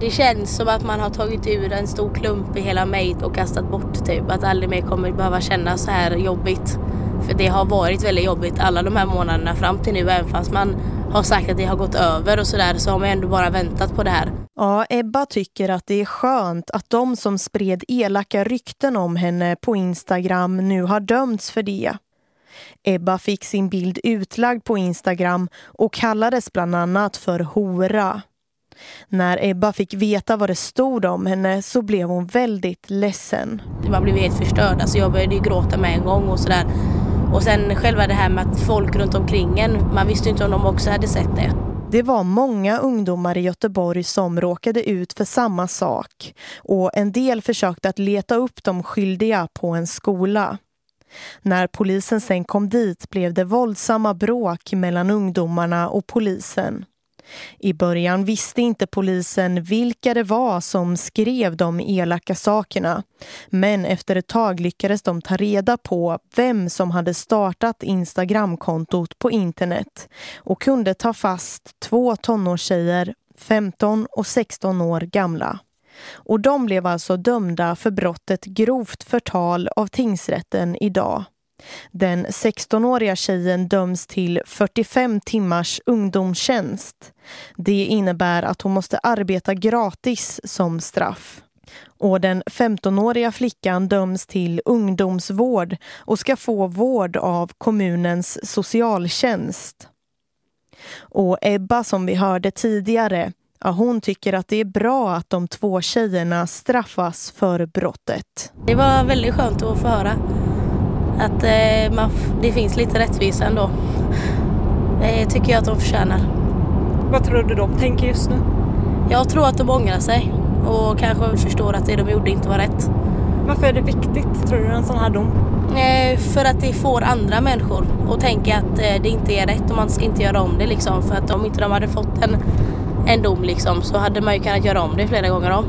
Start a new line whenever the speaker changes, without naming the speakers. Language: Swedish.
Det känns som att man har tagit ur en stor klump i hela mig och kastat bort typ. Att aldrig mer kommer behöva känna så här jobbigt. För det har varit väldigt jobbigt alla de här månaderna fram till nu. Även fast man har sagt att det har gått över och sådär så har man ändå bara väntat på det här.
Ja, Ebba tycker att det är skönt att de som spred elaka rykten om henne på Instagram nu har dömts för det. Ebba fick sin bild utlagd på Instagram och kallades bland annat för hora. När Ebba fick veta vad det stod om henne så blev hon väldigt ledsen.
Man blev helt förstörd. Alltså jag började gråta med en gång och sådär. Och sen själva det här med att folk runt omkring en, man visste inte om de också hade sett det.
Det var många ungdomar i Göteborg som råkade ut för samma sak och en del försökte att leta upp de skyldiga på en skola. När polisen sen kom dit blev det våldsamma bråk mellan ungdomarna och polisen. I början visste inte polisen vilka det var som skrev de elaka sakerna. Men efter ett tag lyckades de ta reda på vem som hade startat Instagramkontot på internet och kunde ta fast två tonårstjejer, 15 och 16 år gamla. Och de blev alltså dömda för brottet grovt förtal av tingsrätten idag. Den 16-åriga tjejen döms till 45 timmars ungdomstjänst. Det innebär att hon måste arbeta gratis som straff. Och den 15-åriga flickan döms till ungdomsvård och ska få vård av kommunens socialtjänst. Och Ebba som vi hörde tidigare, ja, hon tycker att det är bra att de två tjejerna straffas för brottet.
Det var väldigt skönt att få höra att eh, man, det finns lite rättvisa ändå. Det tycker jag att de förtjänar.
Vad tror du de tänker just nu?
Jag tror att de ångrar sig och kanske förstår att det de gjorde inte var rätt.
Varför är det viktigt, tror du, en sån här dom?
Eh, för att det får andra människor att tänka att eh, det inte är rätt och man ska inte göra om det liksom. För att om inte de hade fått en, en dom liksom så hade man ju kunnat göra om det flera gånger om.